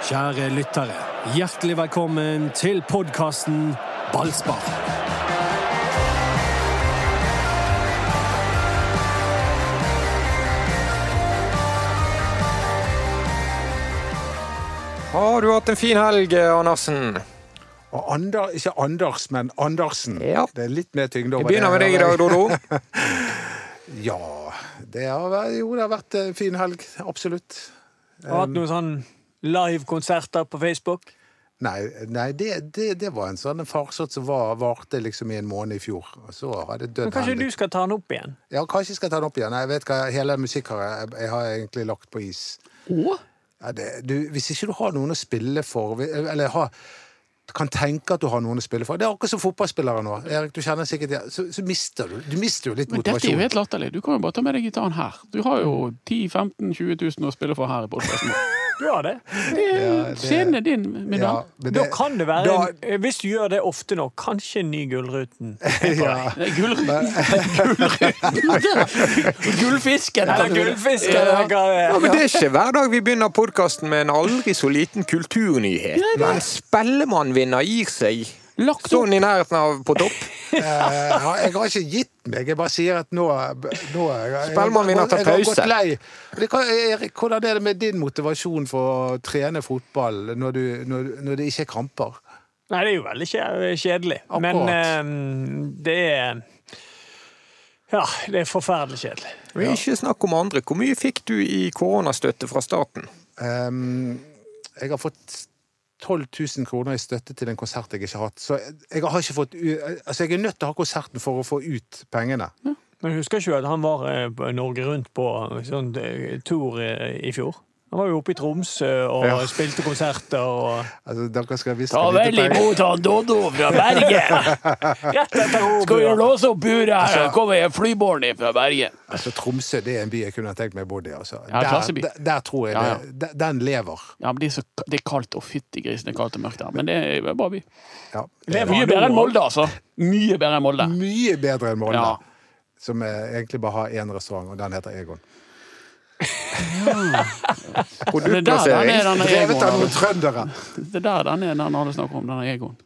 Kjære lyttere, hjertelig velkommen til podkasten Ballspar. Har du hatt en fin helg, Andersen? Og Ander, ikke Anders, men Andersen. Ja. Det er litt mer tyngde Vi begynner med deg i dag, Dodo. Ja, det har, jo, det har vært en fin helg. Absolutt. Har du hatt noe sånn livekonserter på Facebook? Nei, nei det, det, det var en sånn farsott som var, varte liksom i en måned i fjor. Og så har det dødd Men kanskje du skal ta den opp igjen? Ja, kanskje jeg skal ta den opp igjen. Jeg vet hva, Hele musikk har jeg, jeg har egentlig lagt på is. Oh? Ja, det, du, hvis ikke du har noen å spille for, eller har, kan tenke at du har noen å spille for Det er akkurat som fotballspillere nå. Erik, du kjenner sikkert ja. Så, så mister du Du mister jo litt Men dette er jo motivasjon. helt latterlig. Du kan jo bare ta med deg gitaren her. Du har jo 10 15 20 000 å spille for her i podkasten. Du har det. Scenen er din, min Ja, venn. Da kan det være, da- eh, hvis du gjør det ofte nok, kanskje en ny Gullruten. ja. Gullruten? er Gullfisken! Eller gullfisken! Ja. det Ja, men Det er ikke hver dag vi begynner podkasten med en aldri så liten kulturnyhet. Men Spellemann vinner gir seg Lagt opp. sånn i nærheten av på topp. Eh, ja, jeg har ikke gitt meg, jeg bare sier at nå, nå Spellemann vinner har pause. gått lei. Erik, hvordan er det med din motivasjon for å trene fotball når, du, når, når det ikke er kamper? Nei, det er jo veldig kjedelig. kjedelig. Men Akkurat. eh, det er Ja, det er forferdelig kjedelig. Ja. ikke snakk om andre. Hvor mye fikk du i koronastøtte fra staten? Um, jeg har fått 12 000 kroner i støtte til en konsert jeg ikke har hatt. Så jeg har ikke fått Altså, jeg er nødt til å ha konserten for å få ut pengene. Men husker ikke du at han var eh, Norge Rundt på sånn eh, tur eh, i fjor? Han var jo oppe i Tromsø og Ja. spilte konserter og Altså, dere skal visst Ta vel imot han Doddo fra Bergen! Rett etter Skal vi låse opp buret her? så kommer jeg flybåren fra Bergen. Altså, Tromsø det er en by jeg kunne tenkt meg å bo i. Altså. Ja, der, der, der tror jeg Ja, ja. det, Den lever. Ja, men det er, så, det er kaldt og fytti grisen, det er kaldt og mørkt der. Men det er en bra by. Ja. Lever Mye bedre enn? Molde, altså. Mye bedre enn Molde. Mye bedre enn Molde. Ja. Som eh, egentlig bare har én restaurant, og den heter Egon. Er, Produktplassering. Drevet av noen trøndere! Det er der den er, den alle snakker om, denne egoen.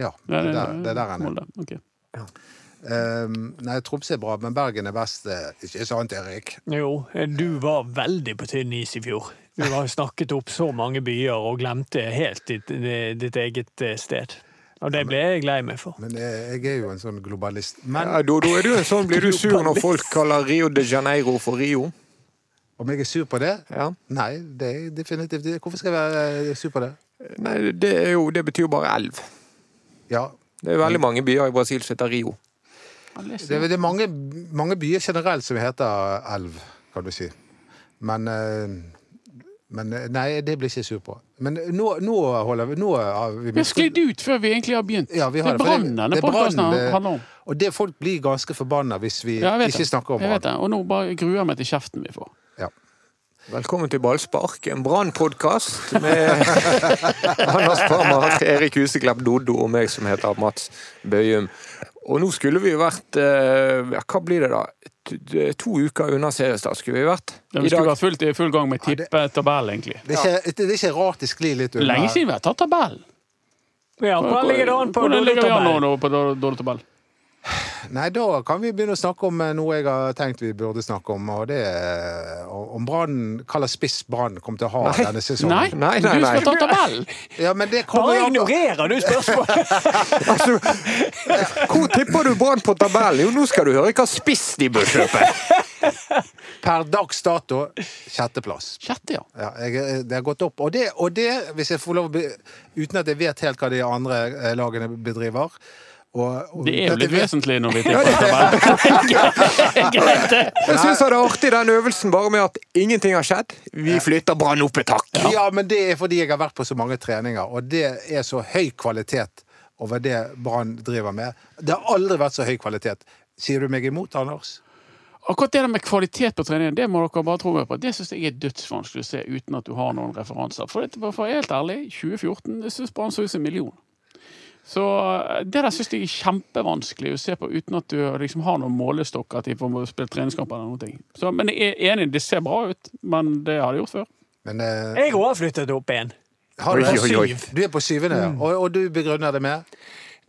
Ja, det er der, det er der han er. Okay. ok. Um, nei, Tromsø er bra, men Bergen er best. eh, Ikke sant, Erik? Jo, du var veldig på tynn is i fjor. Du har snakket opp så mange byer og glemte helt ditt, ditt eget eh, sted. Og det ble jeg lei meg for. Men eh, jeg er jo en sånn globalist. Men Ja, Dodo, er du en sånn, blir du sur når folk kaller Rio de Janeiro for Rio? Om jeg er sur på det? Ja. Nei, det er definitivt. Hvorfor skal jeg være eh, sur på det? Nei, det, er jo, det betyr bare elv. Ja, Det er veldig mange byer i Brasil som heter Rio. Det, er- det er mange, mange byer generelt som heter elv, kan du si. Men, eh, men eh, Nei, det blir ikke jeg sur på. Men nå, nå holder vi Nå har vi Vi har sklidd ut før vi egentlig har begynt. Ja, vi har det det, er for det- brann denne det brann, podkasten handler om. Og det folk blir ganske forbanna hvis vi Ja, ikke det. snakker om Jeg vet brann. det. Og nå bare gruer jeg meg til kjeften vi får. Velkommen til Ballspark, en Brann-podkast med Anders Parmar, Erik Huseklepp Doddo og meg som heter Mats Bøyum. Og nå skulle vi jo vært eh, ja, Hva blir det, da? To, uker unna seriestart skulle vi vært. Ja, vi skulle vært fullt i full gang med tippetabell, egentlig. Det, er ikke, det er ikke rart det sklir litt unna. Lenge siden vi har tatt tabellen. Ja, Hvordan ligger det an på dårlig tabell? Nei, da kan vi begynne å snakke om eh, noe jeg har tenkt vi burde snakke om, og det er om Brann Hva slags spiss Brann kommer til å ha Nei. denne sesongen. Nei, Nei, nei, du skal ta tabellen! Ja, men det kommer Bare an ignorerer du spørsmålet! Altså, hvor tipper du Brann på tabellen? Jo, nå skal du høre hva spiss de bør kjøpe! Per dags dato sjetteplass. Sjette, ja. Ja, jeg, det har gått opp. Og det, og det, hvis jeg får lov å be, uten at jeg vet helt hva de andre eh, lagene bedriver og, og, Det er jo litt vesentlig når vi tenker på det. Jeg syns det er artig den øvelsen bare med at ingenting har skjedd. Vi flytter Brann opp et hakk. Ja, men det er fordi jeg har vært på så mange treninger, og det er så høy kvalitet over det Brann driver med. Det har aldri vært så høy kvalitet. Sier du meg imot, Anders? Akkurat det der med kvalitet på treningen, det må dere bare tro meg på. Det syns jeg er dødsvanskelig å se uten at du har noen referanser. For, for helt ærlig, 2014 jeg syns Brann så ut som en million. Så eh, det der syns jeg er kjempevanskelig å se på uten at du liksom har noen målestokker til å spille treningskamper eller noe. Så, men jeg er enig, det ser bra ut, men det har de gjort før. Men uh... Jeg òg har flyttet opp en. har du, Oi, oi, oi. du er på syvende, Mm. og, og du begrunner det med?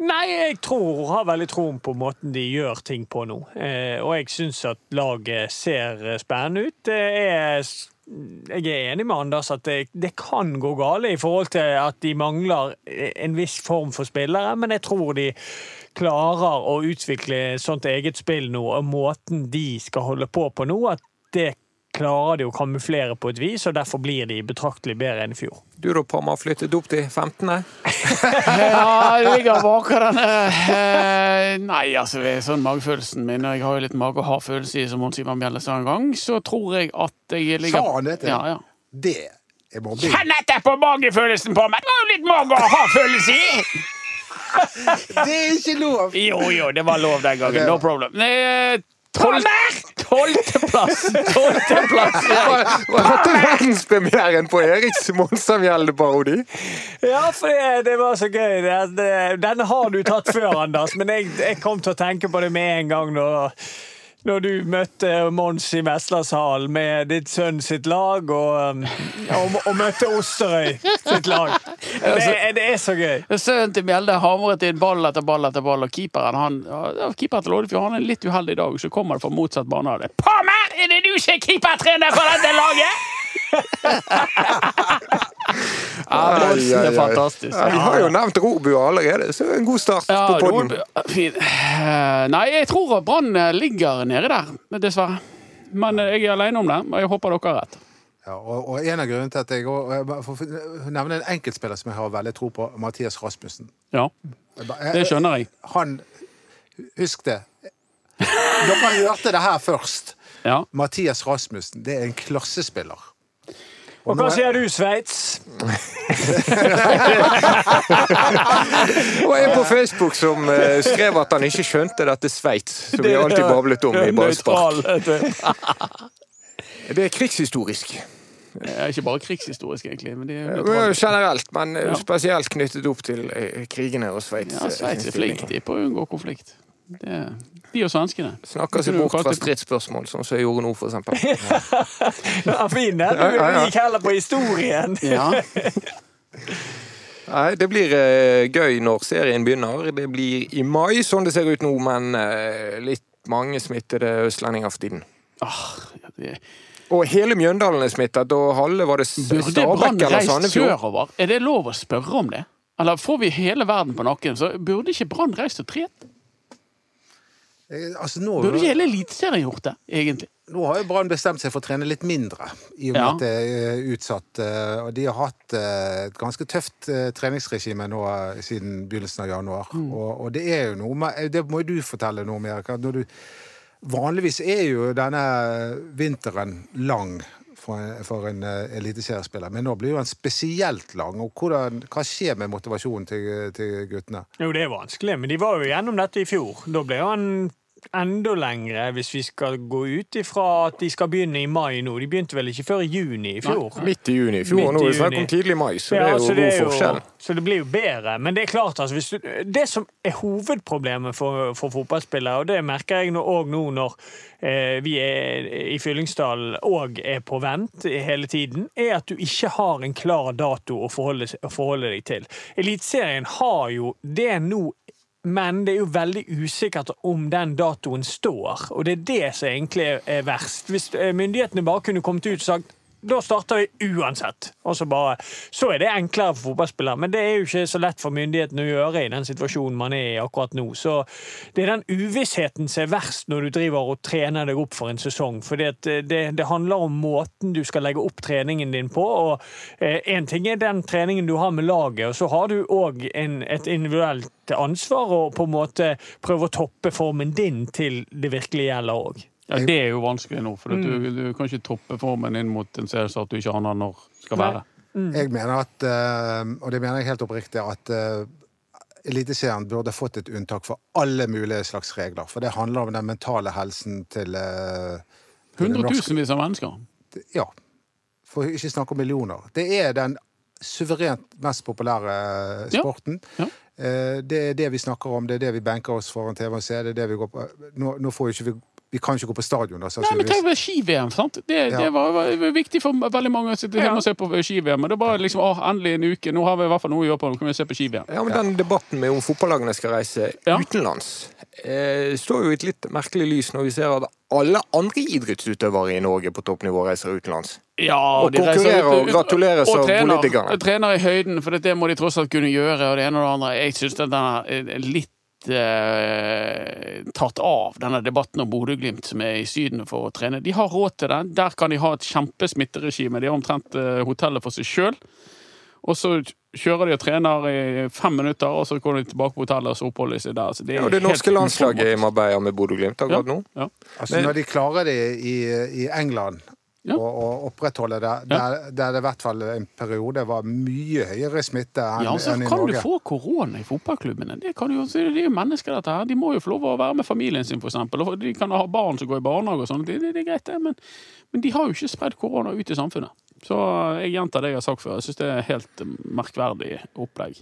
Nei, jeg tror, har veldig troen på måten de gjør ting på nå. Eh, og jeg syns at laget ser eh, spennende ut. Det er jeg er enig med Anders at det, det kan gå gale i forhold til at de mangler en viss form for spillere, men jeg tror de klarer å utvikle sånt eget spill nå, og måten de skal holde på på nå, at det klarer de å kamuflere på et vis, og derfor blir de betraktelig bedre enn i fjor. Du da, Parma, flyttet opp til 15. Ja, jeg ligger bak denne eh, Nei, altså, ved sånn magefølelsen min, og jeg har jo litt mage- og hardfølelse i, som Mons Ivar Bjelle sa en gang, så tror jeg at jeg ligger Sa han dette? Ja, ja. Det er mobbing. Kjenn etter på magefølelsen på meg! Det var jo litt mage- og hardfølelse i! Det er ikke lov! Jo, jo, det var lov den gangen. No problem. Nei, eh, Tolvteplass! Tolvteplass! Var var dette verdenspremieren på Eriks Monstadmjelde-parodi? Ja, for det, det var så gøy. Det, det, har du tatt før, Anders, men jeg, jeg kom til å tenke på det med en gang når, når du møtte Mons i Veslashallen med ditt sønn sitt lag, og, um, og, og møtte Osterøy sitt lag. Det, det er så gøy. Sønnen til Mjelde hamret inn ball etter ball etter ball, og keeperen han, ja, keeperen til Loddefjord han er litt uheldig i dag, så kommer det fra motsatt banehalvdel. Palmer, er det du som er keepertrener for dette laget?! ai, er fantastisk. Ja, vi har jo nevnt Robua allerede, så det en god start Ja, på podden. Eh, Nei, jeg tror Brann eh, ligger nede der, dessverre. Men eh, jeg er alene om det, og jeg håper dere har rett. Ja, og, og en av grunnene til at jeg jeg får nevne en enkeltspiller som jeg har veldig tro på, Mathias Rasmussen. Ja, det skjønner jeg. Han Husk det. Dere hørte det her først. Ja. Mathias Rasmussen, det er en klassespiller. Og hva sier du, Sveits? Og en på Facebook som eh, skrev at han ikke skjønte dette Sveits, som vi alltid bablet om i ballspark. Det er krigshistorisk. Det er ikke bare krigshistorisk, egentlig. Men det er Ja. Generelt, men eh, Ja. spesielt knyttet opp til eh, krigene og Sveits. Ja, eh, Sveits er flink de på å unngå konflikt. Det, de og svenskene. Snakker seg bort fra stridsspørsmål, sånn som jeg gjorde nå, for eksempel. Ja, fin den. Ja, ja, ja. Du gikk heller på historien. Ja. Nei, det blir eh, gøy når serien begynner. Det blir i mai, sånn det ser ut nå, men eh, litt mange smittede østlendinger for tiden. Ah, ja, det, Og hele Mjøndalen er smittet, og halve var det S- burde Brann Stabæk eller reist Sandefjord? sørover? Er det lov å spørre om det? Eller får vi hele verden på nakken, så burde ikke Brann reist og trent? Eh, Altså, nå, Burde ikke hele Eliteserien gjort det, egentlig? nå har jo Brann bestemt seg for å trene litt mindre, i og med Ja. at det er utsatt. eh, Og de har hatt eh, et ganske tøft treningsregime nå siden begynnelsen av januar. Mm. Og, og det er jo noe med Det må jo du fortelle noe om, Erik. Når du, vanligvis er jo denne vinteren lang for en, for en eliteseriespiller, men nå blir jo den spesielt lang. og hvordan, Hva skjer med motivasjonen til, til guttene? Jo, det er vanskelig, men de var jo gjennom dette i fjor. Da ble han enda lengre, hvis vi skal gå ut ifra at de skal begynne i mai nå. De begynte vel ikke før i juni i fjor? Midt i juni i fjor, Midt nå er det snakk om tidlig mai, så det er jo god jo- forskjell. Så det blir jo bedre. Men det er klart, altså, du, det som er hovedproblemet for, for fotballspillere, og det merker jeg nå, også nå når eh, vi er i Fyllingsdalen og er på vent hele tiden, er at du ikke har en klar dato å forholde, å forholde deg til. Eliteserien har jo det nå. Men det er jo veldig usikkert om den datoen står, og det er det som egentlig er verst. Hvis eh, myndighetene bare kunne kommet ut og sagt da starter vi uansett. Og så bare, så er det enklere for fotballspillere, men det er jo ikke så lett for myndighetene å gjøre i den situasjonen man er i akkurat nå. Så det er den uvissheten som er verst når du driver og trener deg opp for en sesong. For det, det handler om måten du skal legge opp treningen din på. og Én ting er den treningen du har med laget, og så har du òg et individuelt ansvar å på en måte prøve å toppe formen din til det virkelig gjelder òg. Ja, Det er jo vanskelig nå, for Mm. du, du kan ikke toppe formen inn mot en seriestart du ikke aner når skal være. Jeg mener at, eh, og det mener jeg helt oppriktig, at eh, Eliteserien burde fått et unntak for alle mulige slags regler. For det handler om den mentale helsen til, eh, Hundretusenvis av mennesker. Ja. For ikke snakke om millioner. Det er den suverent mest populære sporten. Ja. Ja. Det er det vi snakker om, det er det vi benker oss foran TV og ser. Det er det vi går på. Nå, nå får jo ikke vi Vi kan ikke gå på stadion, da, Nei, men tenk på ski-VM, sant? Det, Ja. det var, var viktig for veldig mange å sitte hjemme og se på ski-VM. Men det var liksom, å, endelig en uke, nå har vi i hvert fall noe å gjøre på, nå kan vi se på ski-VM. Ja, men Den debatten med om fotballagene skal reise Ja. utenlands, eh, står jo i et litt merkelig lys når vi ser at alle andre idrettsutøvere i Norge på toppnivå reiser utenlands. Ja, Og konkurrerer ut- og gratuleres og av trener, politikerne. Trener i høyden, for det må de tross alt kunne gjøre. Og det ene og det andre. Jeg syns den er litt eh, tatt av, denne debatten om Bodø-Glimt som er i Syden for å trene. De har råd til det. Der kan de ha et kjempesmitteregime. De har omtrent eh, hotellet for seg sjøl. Og så kjører de og trener i fem minutter, og så går de tilbake på hotellet og så oppholder de seg der. Så det, er Ja, det helt norske landslaget i. Marbella med Bodø-Glimt akkurat nå. Ja. Altså, Men- når de klarer det i, i England, Ja. og, og opprettholde det, der, der det i hvert fall en periode var mye høyere smitte enn Ja, så enn i kan du få korona i fotballklubbene. Det, kan du, jo- det er jo mennesker, dette her. De må jo få lov å være med familien sin, eksempel. De kan ha barn som går i barnehage og sånn. Det, det, det er greit, det. Men, men de har jo ikke spredd korona ut i samfunnet. Så jeg gjentar det jeg har sagt før. Jeg syns det er helt merkverdig opplegg.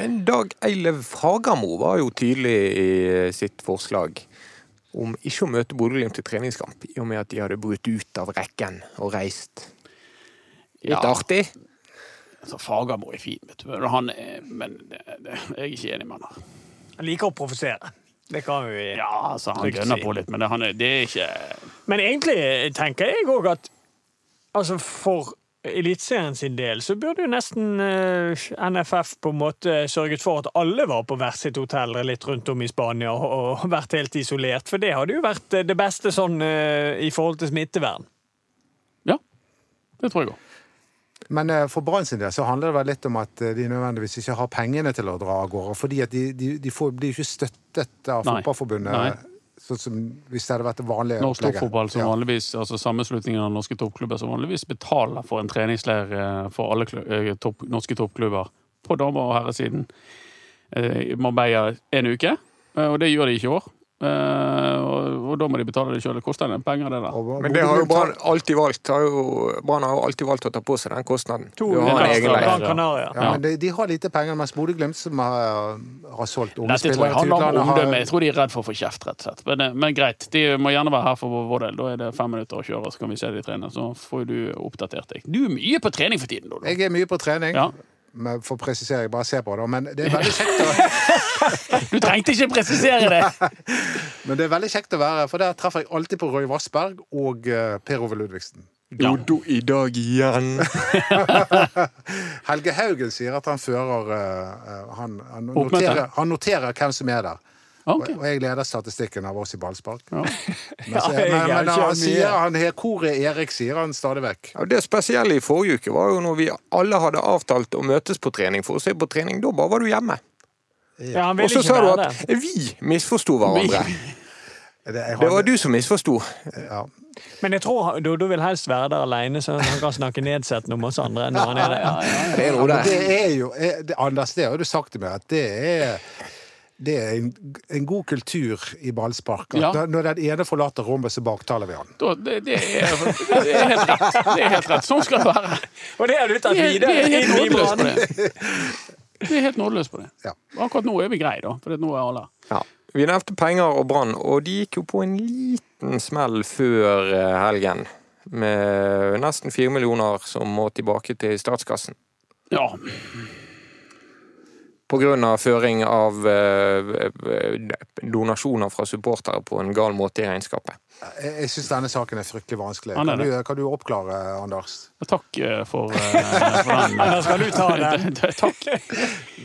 Men Dag Eilev Fagermo var jo tydelig i sitt forslag om ikke å møte Bodø-Glimt til treningskamp, i og med at de hadde brutt ut av rekken og reist. Litt Ja. artig. Altså, Fagermo er fin, vet du. Han er, men det, det, jeg er ikke enig med han her. Han liker å provosere. Det kan vi Ja, altså, han Trygt gønner si. på litt, men det, han er, det er ikke Men egentlig tenker jeg òg at altså for Eliteserien sin del så burde jo nesten eh, NFF på en måte sørget for at alle var på hvert sitt hotell litt rundt om i Spania og, og vært helt isolert. For det hadde jo vært eh, det beste sånn eh, i forhold til smittevern. Ja, det tror jeg òg. Men eh, for Brann sin del så handler det vel litt om at de nødvendigvis ikke har pengene til å dra av gårde. Fordi at de, de, de får, blir jo ikke støttet av Nei. Fotballforbundet. Nei. Sånn som hvis det hadde vært det vanlige Norsk toppfotball, som Ja. vanligvis, altså sammenslutningen av norske toppklubber, som vanligvis betaler for en treningsleir eh, for alle eh, topp, norske toppklubber på damer- og herresiden eh, i Marbella en uke. Eh, Og det gjør de ikke i år. Eh, Og, og da må de betale det sjøl. Det koster en penger, det der. Men det har jo Brann alltid valgt. Har jo, Brann har jo alltid valgt å ta på seg den kostnaden. To. Ja, men de, de har lite penger, mens Bodø-Glimt, som har, har solgt unge Dette tror jeg handler om omdømme. Jeg tror de er redd for å få kjeft, rett og slett. Men, eh, men greit, de må gjerne være her for vår del. Da er det fem minutter å kjøre, så kan vi se de trene. Så får du oppdatert deg. Du er mye på trening for tiden, Dodo. Jeg er mye på trening. Ja. Men for presisering, bare se på det. Men det er veldig kjekt å, Du trengte ikke presisere det! men det er veldig kjekt å være for der treffer jeg alltid på Roy Vassberg og eh, Per Ove Ludvigsen. Ja. Dodo i dag igjen. Helge Haugen sier at han fører eh, han, han, noterer, han noterer hvem som er der. Ok. Og, og jeg leder statistikken av oss i ballspark. Ja. Men, Ja, så- men, men han sier han her, Hvor er Erik, sier han stadig vekk. Ja, det spesielle i forrige uke var jo når vi alle hadde avtalt å møtes på trening for å se på trening. Da bare var du hjemme. Ja, Og så sa du at det. vi misforsto hverandre. Det, jeg Det var du som misforsto. Ja. Men jeg tror Dodo vil helst være der alene, så han kan snakke nedsettende om oss andre når han er der. Det er jo, det er jo det, Anders, det har du sagt til meg, at det er det er en, en god kultur i ballspark. At Ja. når- Når den ene forlater rommet, så baktaler vi han. Da, det, det, er, det er helt rett. Det er helt rett. Sånn skal det være. Og det har du tatt er, videre er helt inn i banen. på Brann. det. Vi er helt nådeløse på det. Ja. Akkurat nå er vi greie, da. For nå er alle Ja. Vi nevnte penger og Brann, og de gikk jo på en liten smell før eh, helgen. Med nesten fire millioner som må tilbake til statskassen. Ja. Av føring av eh, donasjoner fra supportere på en gal måte i regnskapet. Jeg, jeg syns denne saken er fryktelig vanskelig. Kan du, kan du oppklare, Anders? Takk eh, for, eh, for den. Anders, skal du ta den. Takk.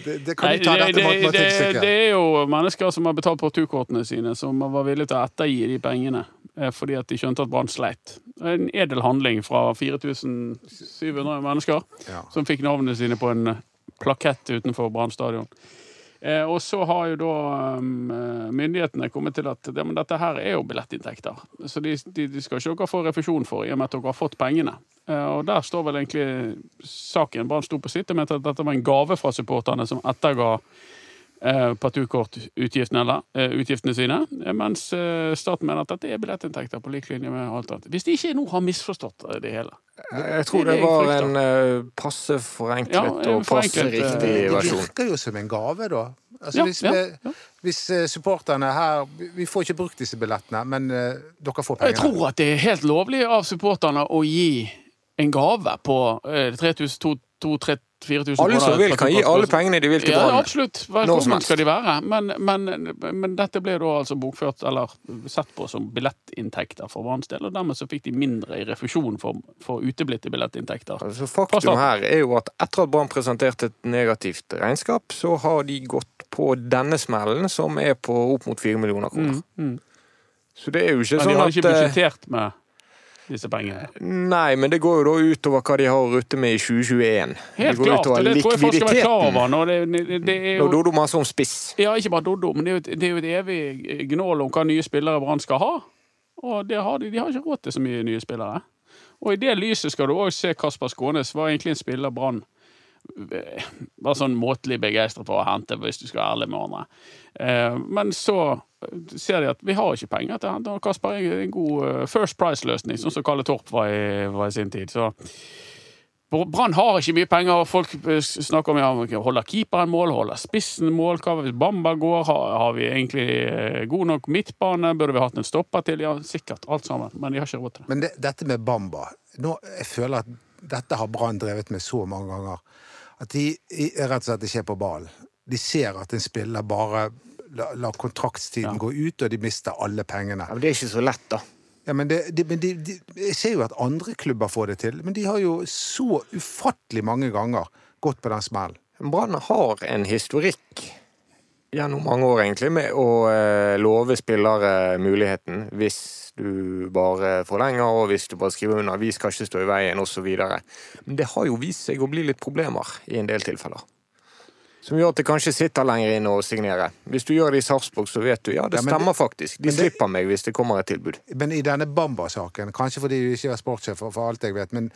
Det, det, kan Nei, du ta det, dette det, det, det er jo mennesker som har betalt portukortene sine, som var villige til å ettergi de pengene fordi at de skjønte at Brann sleit. En edel handling fra 4700 mennesker Ja. som fikk navnene sine på en plakett utenfor Brann stadion. Eh, og så har jo da um, eh, myndighetene kommet til at ja, men dette her er jo billettinntekter. Så de, de, de skal ikke dere få refusjon for, i og med at dere har fått pengene. Eh, og der står vel egentlig saken. Brann sto på sitt og mente at dette var en gave fra supporterne som etterga eh, partukortutgiftene eller, eh, utgiftene sine, eh, mens staten mener at dette er billettinntekter på lik linje med alt annet. Hvis de ikke nå har misforstått det hele. Jeg tror Det det var frykter. en passe forenklet Ja, og passe riktig versjon. Det virker jo som en gave, da. Altså, Ja, hvis, ja, vi, ja. hvis supporterne her Vi får ikke brukt disse billettene, men dere får Jeg tror at det er helt lovlig av supporterne å gi en gave på eh, 3000, 2000, 4000 Alle som vil, kan gi alle pengene de vil til Brann. Ja, absolutt. Velkommen skal de være. Men, men, men dette ble da altså bokført, eller sett på som billettinntekter for Branns del, og dermed så fikk de mindre i refusjon for, for uteblitte billettinntekter. Altså, faktum her er jo at etter at Brann presenterte et negativt regnskap, så har de gått på denne smellen, som er på opp mot fire millioner kroner. Mm, mm. Så det er jo ikke Men de sånn har at ikke eh, budsjettert med disse pengene. Nei, men det går jo da utover hva de har å rutte med i 2021. Helt det går klart, og det tror jeg folk skal være klar over. Når det, det, det er jo, Dodo maser om spiss. ja, ikke bare Doddo, men det er, jo et, det er jo et evig gnål om hva nye spillere Brann skal ha. Og det har de, de har ikke råd til så mye nye spillere. Og i det lyset skal du òg se Kasper Skånes var egentlig en spiller Brann var sånn måtelig begeistret for å hente, hvis du skal være ærlig med hverandre. Eh, Men så ser de at vi har ikke penger til å Kasper er en god eh, First Price-løsning, sånn som Kalle Torp var i, var i sin tid. Så Brann har ikke mye penger, og folk eh, snakker om ja, holder keeperen mål, holder spissen mål. Hva hvis Bamba går? Har, har vi egentlig eh, god nok midtbane? Burde vi hatt en stopper til? Ja, sikkert. Alt sammen. Men de har ikke råd til det. Men det, dette med Bamba nå, Jeg føler at dette har Brann drevet med så mange ganger. At de rett og slett ikke er på ballen. De ser at en spiller bare lar la kontraktstiden Ja. gå ut, og de mister alle pengene. Ja, men det er ikke så lett, da. Ja, men det, de, men de, de, jeg ser jo at andre klubber får det til, men de har jo så ufattelig mange ganger gått på den smellen. Brann har en historikk gjennom mange år, egentlig, med å eh, love spillere muligheten hvis du bare forlenger, og hvis du bare skriver under. Vi skal ikke stå i veien, osv. Men det har jo vist seg å bli litt problemer i en del tilfeller. Som gjør at det kanskje sitter lenger inne å signere. Hvis du gjør det i Sarpsborg, så vet du ja, det Ja, stemmer det- faktisk. De slipper det- meg hvis det kommer et tilbud. Men i denne Bamba-saken, kanskje fordi du ikke er sportssjef, for, for alt jeg vet, men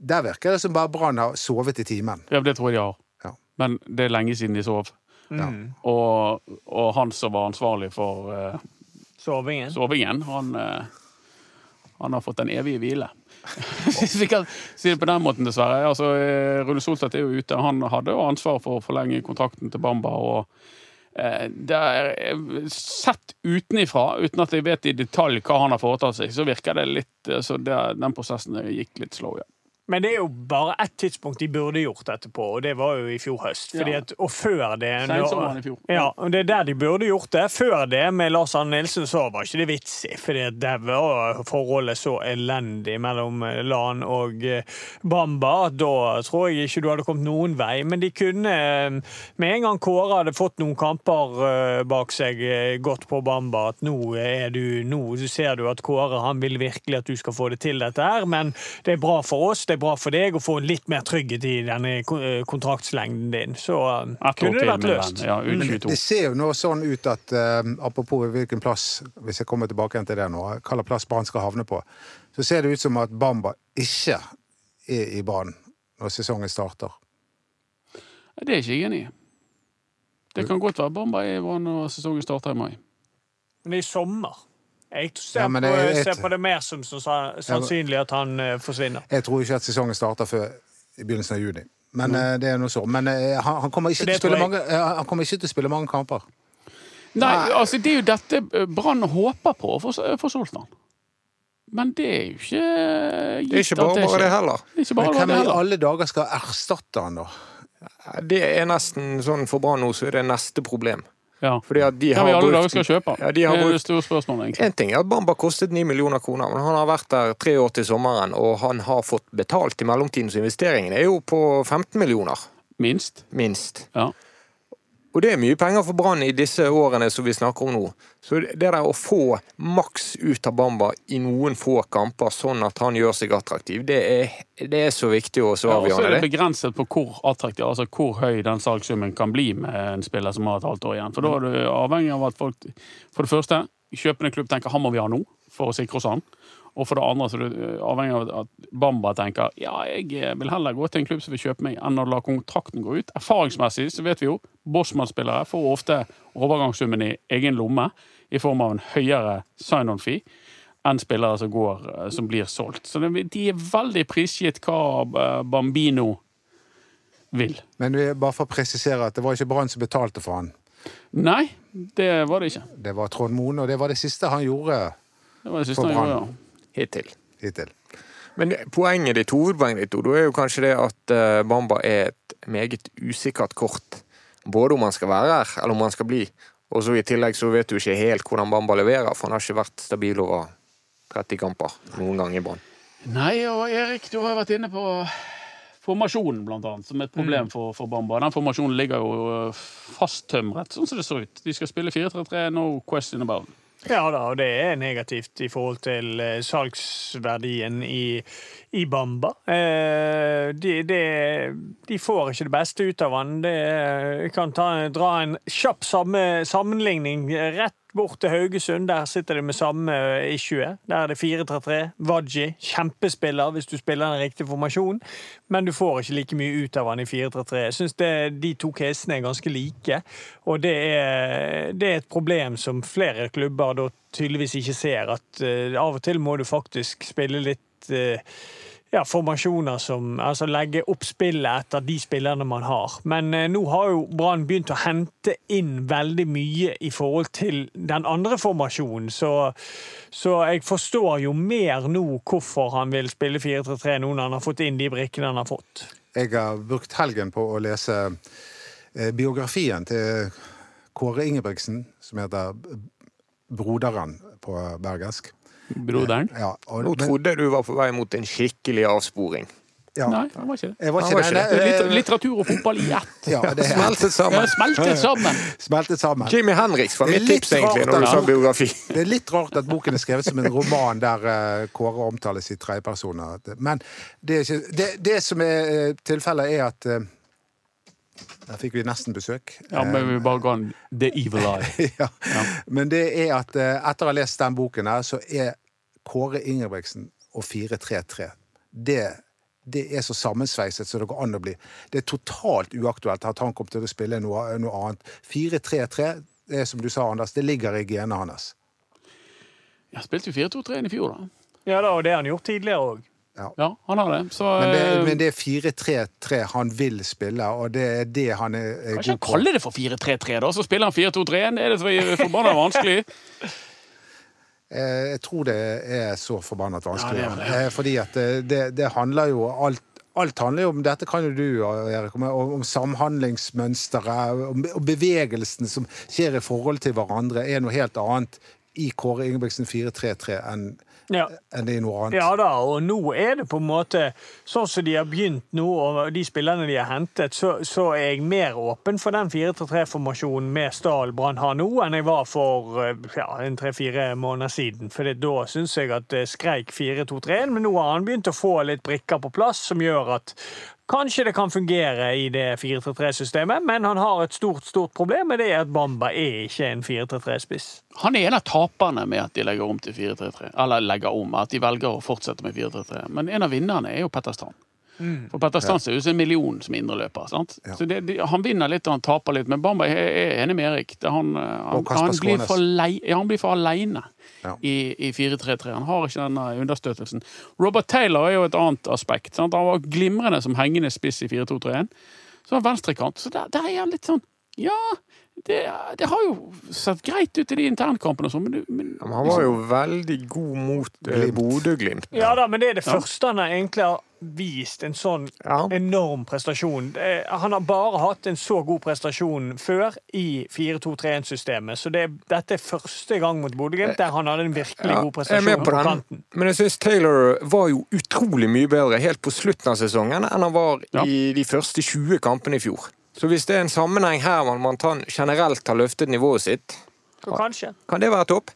der virker det som bare Brann har sovet i timen. Ja, det tror jeg de har. Ja. Men det er lenge siden de sov. Ja. Og, og han som var ansvarlig for uh, Sovingen. sovingen, han, uh, han har fått den evige hvile. Vi kan si det på den måten, dessverre. Altså, eh, Rune Soltvedt er jo ute. Han hadde jo ansvar for å forlenge kontrakten til Bamba. og eh, det er, eh, Sett utenifra, uten at jeg vet i detalj hva han har foretatt seg, så virker det litt så det, Den prosessen gikk litt slow, ja. Men det er jo bare ett tidspunkt de burde gjort dette på, og det var jo i fjor høst. Fordi at, og før det Sensommeren i fjor. Ja, og det er der de burde gjort det. Før det, med Lars Arne Nilsen, så var ikke det vits i. Fordi det der var forholdet så elendig mellom eh, Lan og eh, Bamba at da tror jeg ikke du hadde kommet noen vei. Men de kunne, eh, med en gang Kåre hadde fått noen kamper bak seg, godt på Bamba, at nå er du Nå ser du at Kåre han vil virkelig at du skal få det til dette her, men det er bra for oss, det er bra for deg å få litt mer trygghet i denne eh, kontraktslengden din. Så eh, kunne det vært løst. Ja, det, ser jo nå sånn ut at eh, Apropos hvilken plass, hvis jeg kommer tilbake til det nå, hvilken plass Brann skal havne på, så ser det ut som at Bamba ikke er i Brann når sesongen starter. Det er ikke jeg enig i. Det kan godt være Bamba er i Brann når sesongen starter i mai. Men det er i sommer. Jeg ser, Ja, på, det jeg, ser på det mer som så sannsynlig at han eh, forsvinner. Jeg tror ikke at sesongen starter før i begynnelsen av juni. Men eh, det er noe så. Men eh, han, han, kommer mange, han kommer ikke til å spille mange kamper. Nei, altså det er jo dette Brann håper på å få få solgt han. Men det er jo ikke gitt Det er ikke bare at bare det skjer. heller. Det er ikke Men hvem det i alle dager skal erstatte han, da? Det er nesten sånn for Brann nå, så er det neste problem. Ja. Fordi at de har ja, alle dager skal kjøpe? Ja, de har det er det brukt store spørsmålet, egentlig. En ting er at Bamba kostet 9 millioner kroner, men han har vært der tre år til sommeren, og han har fått betalt i mellomtiden, så investeringen er jo på 15 millioner, Minst. minst. Ja. Og det er mye penger for Brann i disse årene som vi snakker om nå. Så det der å få maks ut av Bamba i noen få kamper, sånn at han gjør seg attraktiv, det er, det er så viktig og så Ja, og så er det det. begrenset på hvor attraktiv, altså hvor høy den salgssummen kan bli med en spiller som har et halvt år igjen. For da er du avhengig av at folk For det første, kjøpende klubb tenker han må vi ha nå, for å sikre oss han. Og for det andre så er du avhengig av at Bamba tenker ja, jeg vil heller gå til en klubb som vil kjøpe meg, enn å la kontrakten gå ut. Erfaringsmessig så vet vi jo Bosman-spillere får ofte overgangssummen i egen lomme i form av en høyere sign-on-fee enn spillere som, går, eh, som blir solgt. Så de er veldig prisgitt hva eh, Bambino vil. Men vi, bare for å presisere at det var ikke Brann som betalte for han. Nei, det var det ikke. Det var Trond Moen, og det var det siste han gjorde Det var det siste For Brann. Hittil. hittil. Men poenget ditt, hovedpoenget ditt, Odo, er jo kanskje det at eh, Bamba er et meget usikkert kort. Både om han skal være her, eller om han skal bli. Og så i tillegg så vet du ikke helt hvordan Bamba leverer, for han har ikke vært stabil over 30 kamper noen gang i Brann. Nei, og Erik, du har vært inne på formasjonen, blant annet, som er et problem for, for Bamba. Den formasjonen ligger jo fasttømret, sånn som det så ut. De skal spille 4-3-3, no question about it. Ja da, og det er negativt i forhold til eh, salgsverdien i, i Bamba. Eh, de, de, de får ikke det beste ut av han. Det, jeg kan ta, dra en kjapp samme, sammenligning rett bort til Haugesund. Der sitter de med samme issue. Der er det 4-3-3. Wadji, kjempespiller hvis du spiller den riktige formasjonen, men du får ikke like mye ut av han i 4-3-3. Jeg syns de to casene er ganske like, og det er, det er et problem som flere klubber da tydeligvis ikke ser. At uh, av og til må du faktisk spille litt eh, ja, formasjoner som Altså legge opp spillet etter de spillerne man har. Men eh, nå har jo Brann begynt å hente inn veldig mye i forhold til den andre formasjonen, så, så jeg forstår jo mer nå hvorfor han vil spille 4-3-3 nå når han har fått inn de brikkene han har fått. Jeg har brukt helgen på å lese eh, biografien til Kåre Ingebrigtsen, som heter Broderen på bergensk. Broderen? Ja, og, Nå trodde du var på vei mot en skikkelig avsporing. ja, Nei, han var ikke det. Var ikke var ikke det. Det litt- Litteratur og fotball i ett. Ja, det er Smeltet sammen. Smeltet sammen. smeltet sammen. Jimmy Henriks var mitt tips, egentlig, når du sa biografi. Det er litt rart at boken er skrevet som en roman der eh, Kåre omtales i tredjepersoner. Men det, er ikke, det, det som er eh, tilfellet, er at eh, Der fikk vi nesten besøk. Ja, men vi bare ga han The Evil Eye. ja. Men det er at eh, etter å ha lest den boken her, så er Kåre Ingebrigtsen og 433 det, det er så sammensveiset som det går an å bli. Det er totalt uaktuelt at han kommer til å spille noe, noe annet. 433, det er som du sa, Anders, det ligger i genene hans. Jeg spilte jo 4-2-3 i fjor, da. Ja da, og det har han gjort tidligere òg. Ja, han har det. Så Men det, eh, det er 4-3-3 han vil spille, og det er det han er, er god på. kalle det for 4-3-3, da, så spiller han 4-2-3. Er det så forbanna vanskelig? Eh, Jeg tror det er så forbannet vanskelig. Ja, det det. Eh, Fordi at det, det, det handler jo alt Alt handler jo om dette kan jo du, Erik, om, om samhandlingsmønsteret, om, om bevegelsen som skjer i forhold til hverandre, er noe helt annet i Kåre Ingebrigtsen 4-3-3 enn Ja. enn det er noe annet. Ja da, og nå er det på en måte sånn som de har begynt nå, og de spillerne de har hentet, så, så er jeg mer åpen for den 4-3-3-formasjonen med Stahl Brann har nå, enn jeg var for eh, ja, en tre-fire måneder siden. For da syns jeg at det skreik 4-2-3, men nå har han begynt å få litt brikker på plass som gjør at Kanskje det kan fungere i det 4-3-3-systemet, men han har et stort stort problem med det at Bamba er ikke en 4-3-3-spiss. Han er en av taperne med at de legger om til 4-3-3. Eller legger om, at de velger å fortsette med 4-3-3. Men en av vinnerne er jo Petter Strand. For Petter Stans er jo en million som indreløper. sant? Ja. Så det, det, Han vinner litt og han taper litt, men Bamba er, er enig med Erik. Det, han, eh, han, han, blir for lei, ja, han blir for aleine Ja. i, i 4-3-3. Han har ikke denne understøtelsen. Robert Taylor er jo et annet aspekt. Sant? Han var glimrende som hengende spiss i 4-2-3-1. Så var han venstrekant. Så der, der er han litt sånn Ja, det, det har jo sett greit ut i de internkampene sånn, men, du- men Ja, men han var jo veldig god mot eh, Bodø-Glimt. Ja da, men det er det Ja. første han egentlig har vist en sånn Ja. enorm prestasjon. Eh, Han har bare hatt en så god prestasjon før i 4-2-3-1-systemet. Så det, dette er første gang mot Bodø-Glimt der han hadde en virkelig Ja, god jeg er med prestasjon på på den. Men jeg syns Taylor var jo utrolig mye bedre helt på slutten av sesongen enn han var Ja. i de første 20 kampene i fjor. Så hvis det er en sammenheng her man generelt har løftet nivået sitt, kan det være topp?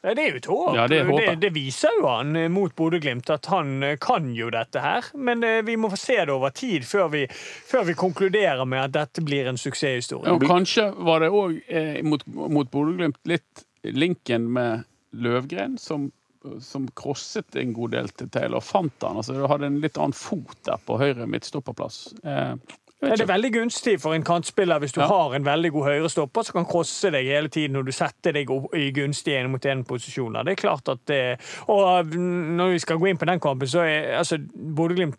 Ja, det er jo et håp. Ja, det det, det viser jo han eh, mot Bodø-Glimt, at han eh, kan jo dette her. Men eh, vi må få se det over tid før vi, før vi konkluderer med at dette blir en suksesshistorie. Og kanskje var det òg eh, mot, mot Bodø-Glimt litt linken med Løvgren, som, som krosset en god del til Taylor. Fant han. altså Du hadde en litt annen fot der på høyre midtstopperplass. Eh, Ja, det er veldig gunstig for en kantspiller hvis du Ja. har en veldig god høyrestopper som kan krosse deg hele tiden når du setter deg opp i gunstige én-mot-én-posisjoner. Det er klart at det Og når vi skal gå inn på den kampen, så er altså Bodø-Glimt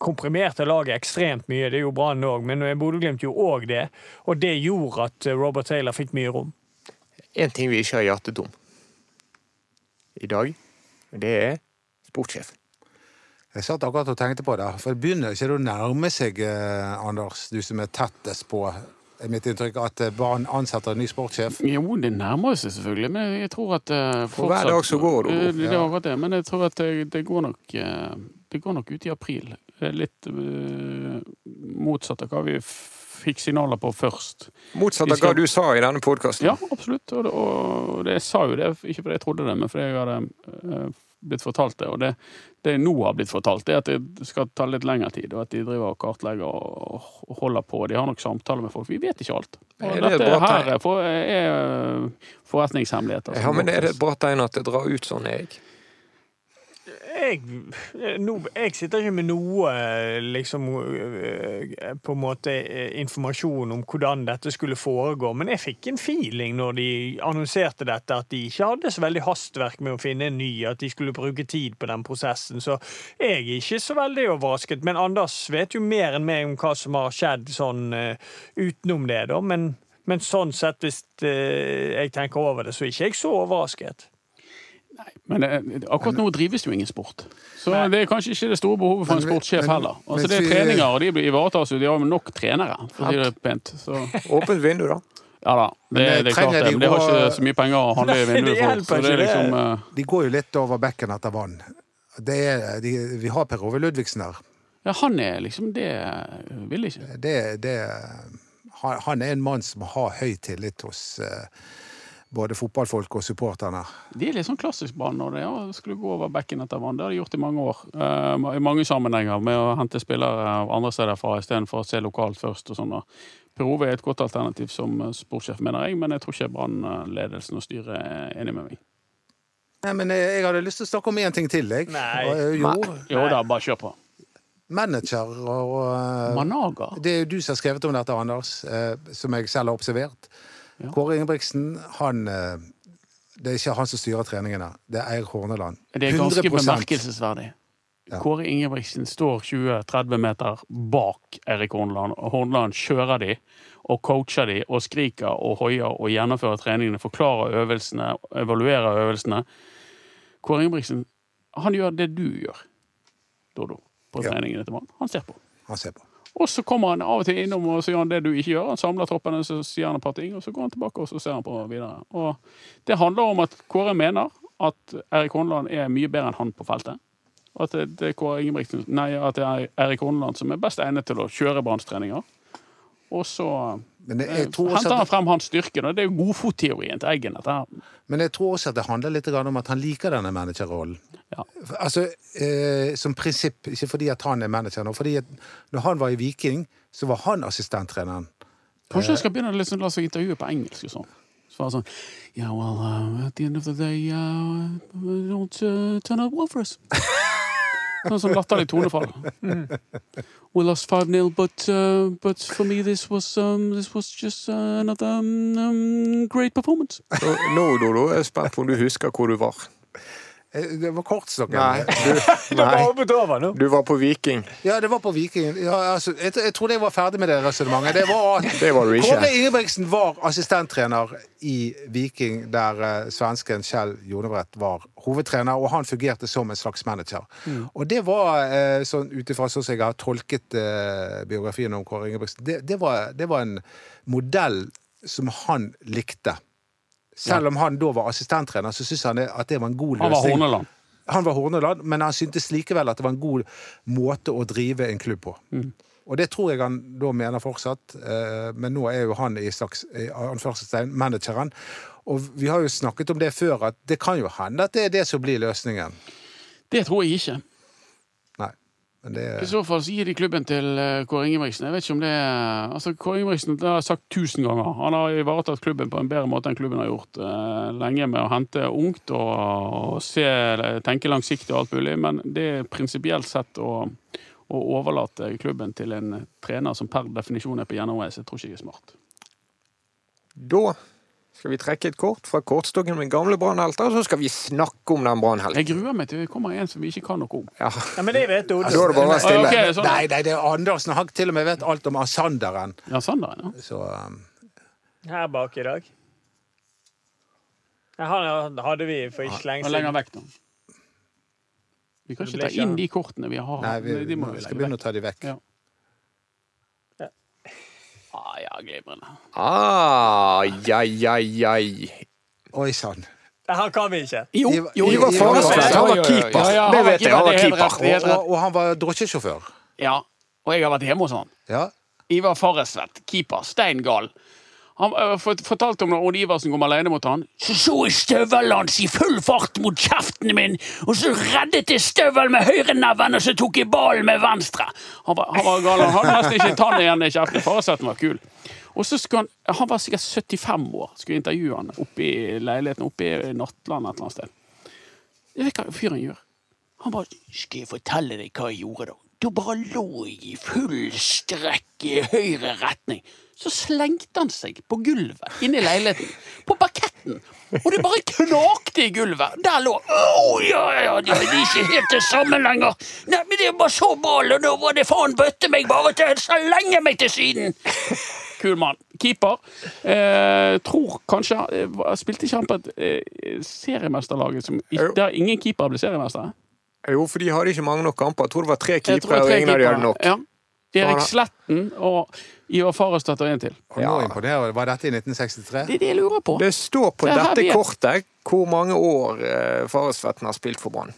komprimerte laget ekstremt mye. Det gjorde Brann òg, men Bodø-Glimt gjorde òg det. Og det gjorde at eh, Robert Taylor fikk mye rom. En ting vi ikke har hjertet om i dag, det er sportssjef. Jeg satt akkurat og tenkte på det, for det begynner ikke å nærme seg, eh, Anders, du som er tettest på, mitt inntrykk, at barn Brann ansetter en ny sportssjef. Jo, det nærmer seg selvfølgelig, men jeg tror at eh, For hver dag som går, Eh, Det er Ja. det, men jeg tror at det, det går nok eh, Det går nok ut i april. Det er litt eh, motsatt av hva vi fikk signaler på først. Motsatt av hva du sa i denne podkasten. Ja, absolutt. Og det, og det, jeg sa jo det, ikke fordi jeg trodde det, men fordi jeg hadde eh, blitt fortalt det. Og det, det jeg nå har blitt fortalt, er at det skal ta litt lengre tid, og at de driver og kartlegger og, og holder på. De har nok samtaler med folk. Vi vet ikke alt. Og Er det dette her er, for, er forretningshemmeligheter. Ja, men er det et bra tegn at det drar ut sånn, Erik? Jeg, no, jeg sitter ikke med noe liksom, eh, på en måte eh, informasjon om hvordan dette skulle foregå, men jeg fikk en feeling når de annonserte dette, at de ikke hadde så veldig hastverk med å finne en ny, at de skulle bruke tid på den prosessen. Så jeg er ikke så veldig overrasket. Men Anders vet jo mer enn meg om hva som har skjedd sånn eh, utenom det, da. Men, men sånn sett, hvis eh, jeg tenker over det, så er ikke jeg så overrasket. Men eh, akkurat nå drives jo ingen sport. Så Nei. det er kanskje ikke det store behovet for en sportssjef heller. Altså Det er treninger, og de blir ivaretas jo. De har jo nok trenere, for å si det pent. Så Åpent vindu, da. ja da, det, eh, det er klart det. Men de har ikke så mye penger å handle i vinduet for. Så det er liksom eh, De går jo litt over bekken etter vann. Det er, de, vi har Per Ove Ludvigsen her. Ja, han er liksom det Vil ikke. Det, det, han, han er en mann som har høy tillit hos eh, både fotballfolk og supporterne. De er litt sånn klassisk Brann når ja, skulle gå over bekken etter vann. Det har de gjort i mange år. Uh, I mange sammenhenger med å hente spillere av andre steder fra istedenfor å se lokalt først. og sånn. da. Er et godt alternativ som eh, sportssjef, mener jeg, men jeg tror ikke Brann-ledelsen og styret er enig med meg. Nei, men jeg, jeg hadde lyst til å snakke om én ting til. Jeg. Nei. Eh, jo, Jo da, bare kjør på. manager og Managa. Det er jo du som har skrevet om dette, Anders, eh, som jeg selv har observert. Ja. Kåre Ingebrigtsen, han eh, Det er ikke han som styrer treningene, det er Eir Horneland. Det er ganske 100%. bemerkelsesverdig. Ja. Kåre Ingebrigtsen står 20-30 meter bak Erik Horneland, Horneland kjører de og coacher de og skriker og hoier og gjennomfører treningene, forklarer øvelsene, evaluerer øvelsene. Kåre Ingebrigtsen, han gjør det du gjør, Dodo, på treningene til Brann. Han ser på. Han ser på. Og så kommer han av og til innom og så gjør han det du ikke gjør. Han samler troppene, så sier han et par ting, og så går han tilbake og så ser han på videre. Og det handler om at Kåre mener at Erik Horneland er mye bedre enn han på feltet. At det, det nei, at det er Erik Horneland som er best egnet til å kjøre Branns-treninger. Og så Men jeg, eh, jeg, henter han frem hans styrke. Det er jo godfotteorien til Eggen. men jeg tror også at det handler litt om at han liker denne managerrollen. Ja. Altså, eh, Som prinsipp, ikke fordi at han er manager nå. fordi at når han var i Viking, så var han assistenttreneren. Kanskje jeg skal begynne å liksom, la seg intervjue på engelsk og sånn. Så var det sånn Yeah, well, uh, at the end of the day, uh, don't uh, turn out well for us. Sånn som latterlig tonefall. We lost 5-0, but, uh, but for me this was, um, this was just uh, another um, um, great performance. Nå, Dodo, er jeg spent på om du husker hvor du var. Eh, Det var kortstokken. Nei, du, var nei. du var på Viking. Ja, det var på Viking. Ja, altså, jeg, jeg trodde jeg var ferdig med det resonnementet. Det var Det var du ikke. Kåre Ingebrigtsen var assistenttrener i Viking, der uh, svensken Kjell Jonebrett var hovedtrener, og han fungerte som en slags manager. Og det var, uh, sånn ut ifra sånn som jeg har tolket uh, biografien om Kåre Ingebrigtsen, det, det, var, det var en modell som han likte. Selv om han da var assistenttrener, så syntes han at det var en god løsning. Han var. Horneland. Han var Horneland, men han syntes likevel at det var en god måte å drive en klubb på. Og det tror jeg han da mener fortsatt, eh, men nå er jo han i slags anførselstegn manageren. Og vi har jo snakket om det før, at det kan jo hende at det er det som blir løsningen. Det tror jeg ikke. Det I så fall så gir de klubben til eh, Kåre Ingebrigtsen. Jeg vet ikke om det er altså Kåre Ingebrigtsen det har jeg sagt tusen ganger. Han har ivaretatt klubben på en bedre måte enn klubben har gjort eh, lenge med å hente ungt og, og se, tenke langsiktig og alt mulig, men det er prinsipielt sett å, å overlate klubben til en trener som per definisjon er på gjennomreise, tror ikke jeg er smart. Da skal vi trekke et kort fra kortstokken med gamle brannhelter, og så skal vi snakke om den brannhelten. Jeg gruer meg til det kommer en som vi ikke kan noe om. Ja. Ja, men det vet du. Da er det bare å være stille. Okay, sånn. Nei, nei, det er Andersen. Han til og med vet alt om Asanderen. Ja, Sanderen, ja. Så um, Her bak i dag. Han hadde vi for ikke lenge siden. lenger vekk, da. Vi kan ikke ta inn de kortene vi har. Nei, vi, de må vi vi skal begynne å ta de vekk. Ja. Ah, ja, glimrende. Ah, jai, jai, jai. Oi sann. Det her kan vi ikke. Jo, jo, jo. Ivar Faresvedt, han var keeper. Ja, ja, Det han var vet jeg, han var keeper, er er Og, og, og han var drosjesjåfør. Ja, og jeg har vært hjemme hos han. Ja. Ivar Faresvedt, keeper, stein gal. Han øh, fortalte om når Odd Iversen kom alene mot han. Så så jeg støvelen hans i full fart mot kjeften min, og så reddet jeg støvelen med høyreneven, og så tok jeg ballen med venstre. Han var, han var gal. Han hadde nesten ikke tann igjen i kjeften. Faresvetten var kul. Og så skulle han, han var sikkert 75 år, skulle intervjue han oppe i leiligheten oppe i Nattland et eller annet sted. Jeg vet hva fyren gjør. Han bare 'Skal jeg fortelle deg hva jeg gjorde, da?' Da bare lå jeg i full strekk i høyre retning. Så slengte han seg på gulvet inne i leiligheten. På parketten. Og det bare knakte i gulvet. Der lå Å, ja, ja, det er ikke helt det samme lenger. Nei, men det var så ball, og nå var det faen bøtte meg bare til å slenge meg til siden. Kul mann. Keeper. Eh, tror kanskje eh, Spilte ikke han på et eh, seriemesterlag som ikke- der ingen keeper ble seriemestere? Jo, for de hadde ikke mange nok kamper. Jeg tror det var tre keepere, og ingen av dem hadde nok. Ja. Erik Sletten og Ivar Farestad en til. Ja. Var dette i 1963? Det er det jeg lurer på. Det står på Det dette kortet hvor mange år eh, Faresvetten har spilt for Brann.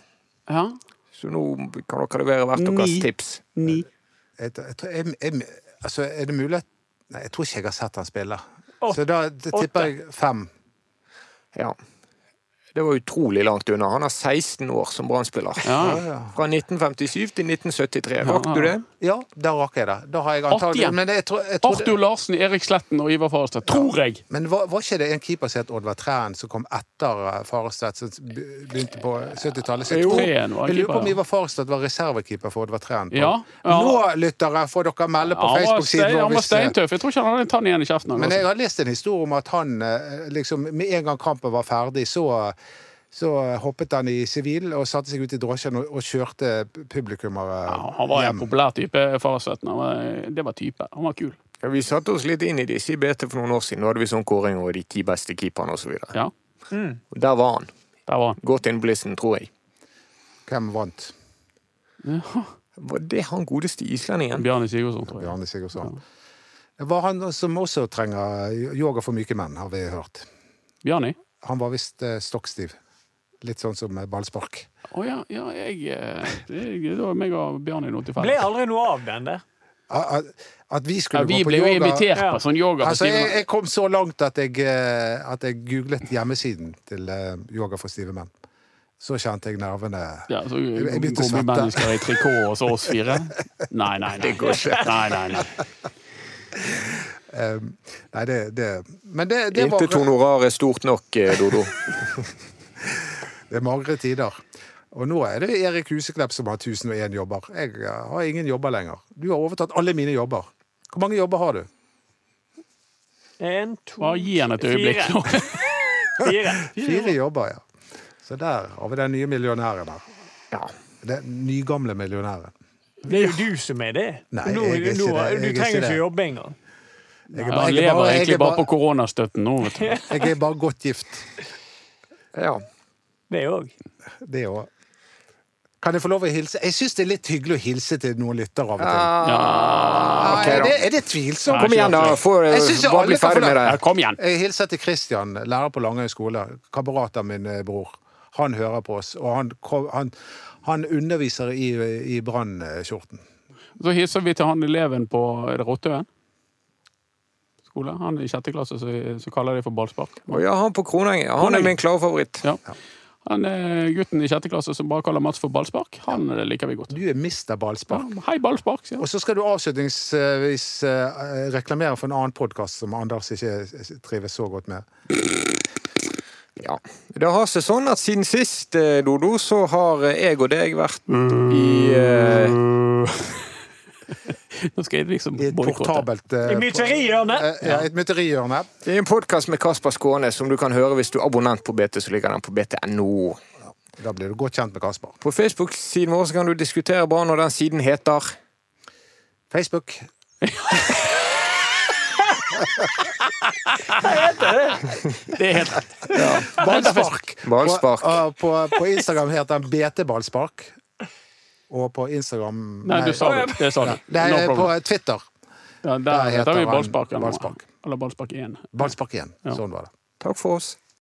Ja. Så nå kan dere levere hvert deres tips. Ni. Jeg, jeg, tror- jeg, jeg, altså, er det mulig at Nei, jeg tror ikke jeg har sett han spille. Så da tipper jeg fem. Ja. Det var utrolig langt unna. Han har 16 år som Brann-spiller. Ja. Ja, ja. Fra 1957 til 1973. Ja. Rakk du det? ja, da rakk jeg det. Da har jeg antagelig Arthur Larsen, Erik Sletten og Ivar Farestad. Tror jeg. men var, var ikke det en keeper som het Oddvar Træn, som kom etter eh, Farestad, som begynte på 70-tallet? Jeg, lurer på om. Ivar Farestad var reservekeeper for Oddvar Træn. Ja, ja. Nå, lyttere, får dere melde på Facebook-siden vår. han var steintøff. Jeg tror ikke han hadde en tann igjen i kjeften. Men jeg har lest en historie om at han eh, liksom med en gang kampen var ferdig, så, så hoppet han i sivil og satte seg ut i drosjen og, og kjørte publikummere Ja, han var en populær type, var- Det var type. Han var kul. Ja, vi satte oss litt inn i disse i BT for noen år siden. Da hadde vi sånn kåring over de ti beste keeperne osv. Ja, Der var han. der var han. Godt inn blissen, tror jeg. Hvem vant? Var det han godeste islendingen? Bjarne Sigurdsson, tror jeg. Bjarne Sigurdsson. Det var han som også trenger yoga for myke menn, har vi hørt. Bjarni? Han var visst eh, stokkstiv. Litt sånn som ballspark. Å ja, ja, jeg eh, det, var meg og Bjarne noe til Ble aldri noe av den der. At, at vi Ja, skulle vi gå på yoga. Vi ble jo invitert på sånn yoga. Altså, jeg, jeg kom så langt at jeg, eh, at jeg googlet hjemmesiden til eh, Yoga for stive menn. Så kjente jeg nervene Ja, så Jeg- begynte å svette. Gummimennesker i trikot og så oss fire? Nei, nei, nei. Det går ikke. Nei, nei, nei. Um, Nei, det, det Men det, det var Intet honorar er stort nok, Dodo. Det er magre tider. Og nå er det Erik Huseklepp som har 1001 jobber. Jeg har ingen jobber lenger. Du har overtatt alle mine jobber. Hvor mange jobber har du? En, to, Bare gi han et øyeblikk. fire. Fire. Fire jobber, ja. Så der har vi den nye millionæren her. Ja. Den nygamle millionæren. Det er jo du som er det. Nei, nå, jeg er ikke nå, det. Jeg du ikke trenger det. ikke jobbe engang. Jeg er bare, jeg er lever bare, jeg egentlig bare, bare på koronastøtten nå, vet du. jeg er bare godt gift. ja. Det òg. Det òg. Kan jeg få lov å hilse? Jeg syns det er litt hyggelig å hilse til noen lyttere av og til. Ja, okay, er, det, er det tvilsomt? Kom igjen, da. For, Jeg synes bare alle bli kan få ferdig med det. ja kom igjen. Jeg hilser til Christian, lærer på Langøy skole. Kamerat av min eh, bror. Han hører på oss, og han, han, han underviser i, i brannskjorten. Så hilser vi til han eleven på Rottøen skole. Han i sjette klasse som kaller det for ballspark. Og ja, han på Kronenger. Han er min klare favoritt. Ja. Han er gutten i sjette klasse som bare kaller Mats for ballspark. Han eh, liker vi godt. Du er mister Ja, ballspark. hei, ballspark, sier han. Og så skal du avslutningsvis eh, reklamere for en annen podkast som Anders ikke trives så godt med. Ja. Det har seg sånn at siden sist, eh, Dodo, så har eh, jeg og deg vært i eh, Nå skal jeg liksom I et portabelt eh, I myterihjørnet. eh, Ja, et myterihjørne. Det er en podkast med Kasper Skåne som du kan høre hvis du er abonnent på BT, så ligger den på bt.no. Da blir du godt kjent med Kasper. På Facebook-siden vår så kan du diskutere bare når den siden heter Facebook. Det er helt rett. Ballspark. Ballspark. På, uh, på, på Instagram heter den BT Ballspark. Og på Instagram Nei, du sa det. Det sa du. Det No er på. Twitter. Ja, der der heter vi Ballspark. eller. Ballspark. Eller Ballspark 1. Ballspark 1. Ja. Sånn var det. Takk for oss.